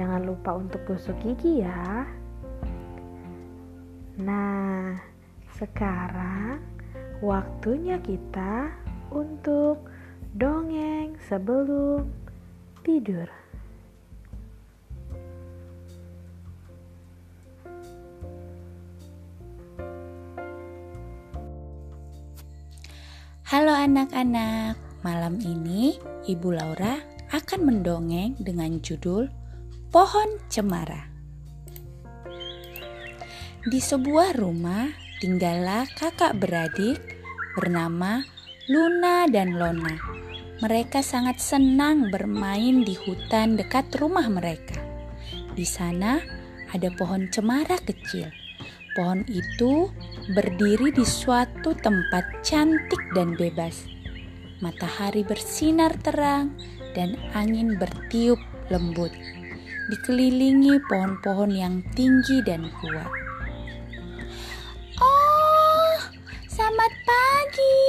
Jangan lupa untuk gosok gigi ya. Nah, sekarang waktunya kita untuk dongeng sebelum tidur. Halo anak-anak, malam ini Ibu Laura akan mendongeng dengan judul Pohon Cemara. Di sebuah rumah tinggallah kakak beradik bernama Luna dan Lona. Mereka sangat senang bermain di hutan dekat rumah mereka. Di sana ada pohon cemara kecil. Pohon itu berdiri di suatu tempat cantik dan bebas. Matahari bersinar terang dan angin bertiup lembut dikelilingi pohon-pohon yang tinggi dan kuat. Oh, selamat pagi.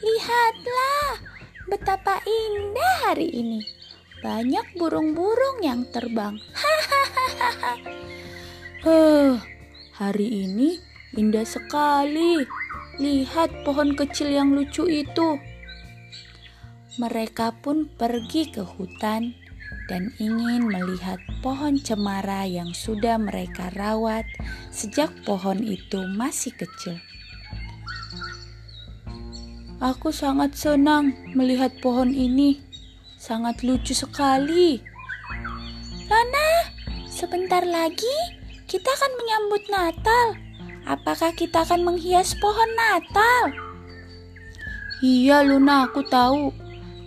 Lihatlah betapa indah hari ini. Banyak burung-burung yang terbang. Hahaha. huh, hari ini indah sekali. Lihat pohon kecil yang lucu itu. Mereka pun pergi ke hutan dan ingin melihat pohon cemara yang sudah mereka rawat sejak pohon itu masih kecil. Aku sangat senang melihat pohon ini. Sangat lucu sekali. Lona, sebentar lagi kita akan menyambut Natal. Apakah kita akan menghias pohon Natal? Iya, Luna, aku tahu.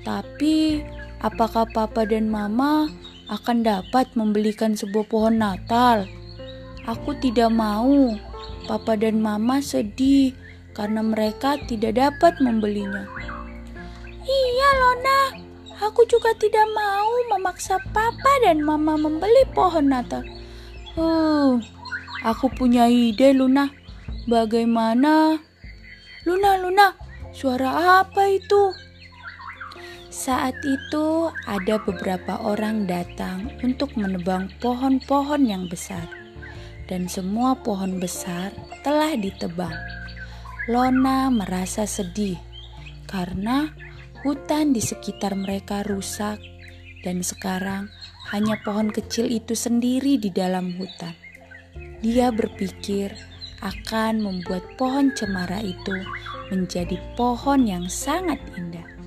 Tapi apakah papa dan mama akan dapat membelikan sebuah pohon Natal? Aku tidak mau. Papa dan mama sedih karena mereka tidak dapat membelinya. Iya, Lona. Aku juga tidak mau memaksa papa dan mama membeli pohon Natal. Uh, aku punya ide, Luna. Bagaimana? Luna, Luna, suara apa itu? Saat itu, ada beberapa orang datang untuk menebang pohon-pohon yang besar, dan semua pohon besar telah ditebang. Lona merasa sedih karena hutan di sekitar mereka rusak, dan sekarang hanya pohon kecil itu sendiri di dalam hutan. Dia berpikir akan membuat pohon cemara itu menjadi pohon yang sangat indah.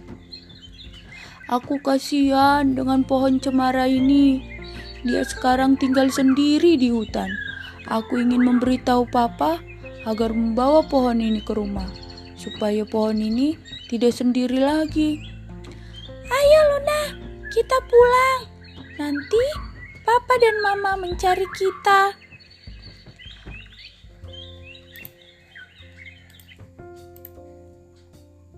Aku kasihan dengan pohon cemara ini. Dia sekarang tinggal sendiri di hutan. Aku ingin memberitahu papa agar membawa pohon ini ke rumah, supaya pohon ini tidak sendiri lagi. Ayo Luna, kita pulang. Nanti papa dan mama mencari kita.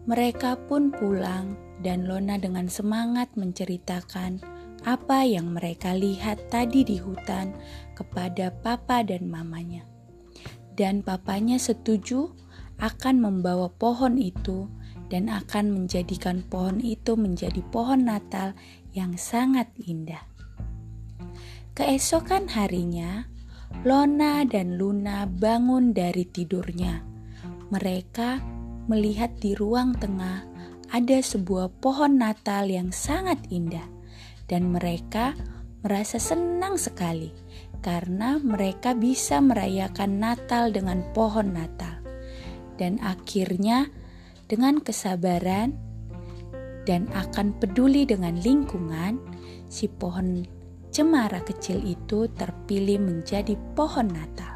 Mereka pun pulang dan Lona dengan semangat menceritakan apa yang mereka lihat tadi di hutan kepada papa dan mamanya. Dan papanya setuju akan membawa pohon itu dan akan menjadikan pohon itu menjadi pohon Natal yang sangat indah. Keesokan harinya, Lona dan Luna bangun dari tidurnya. Mereka melihat di ruang tengah ada sebuah pohon Natal yang sangat indah, dan mereka merasa senang sekali karena mereka bisa merayakan Natal dengan pohon Natal. Dan akhirnya, dengan kesabaran dan akan peduli dengan lingkungan, si pohon cemara kecil itu terpilih menjadi pohon Natal.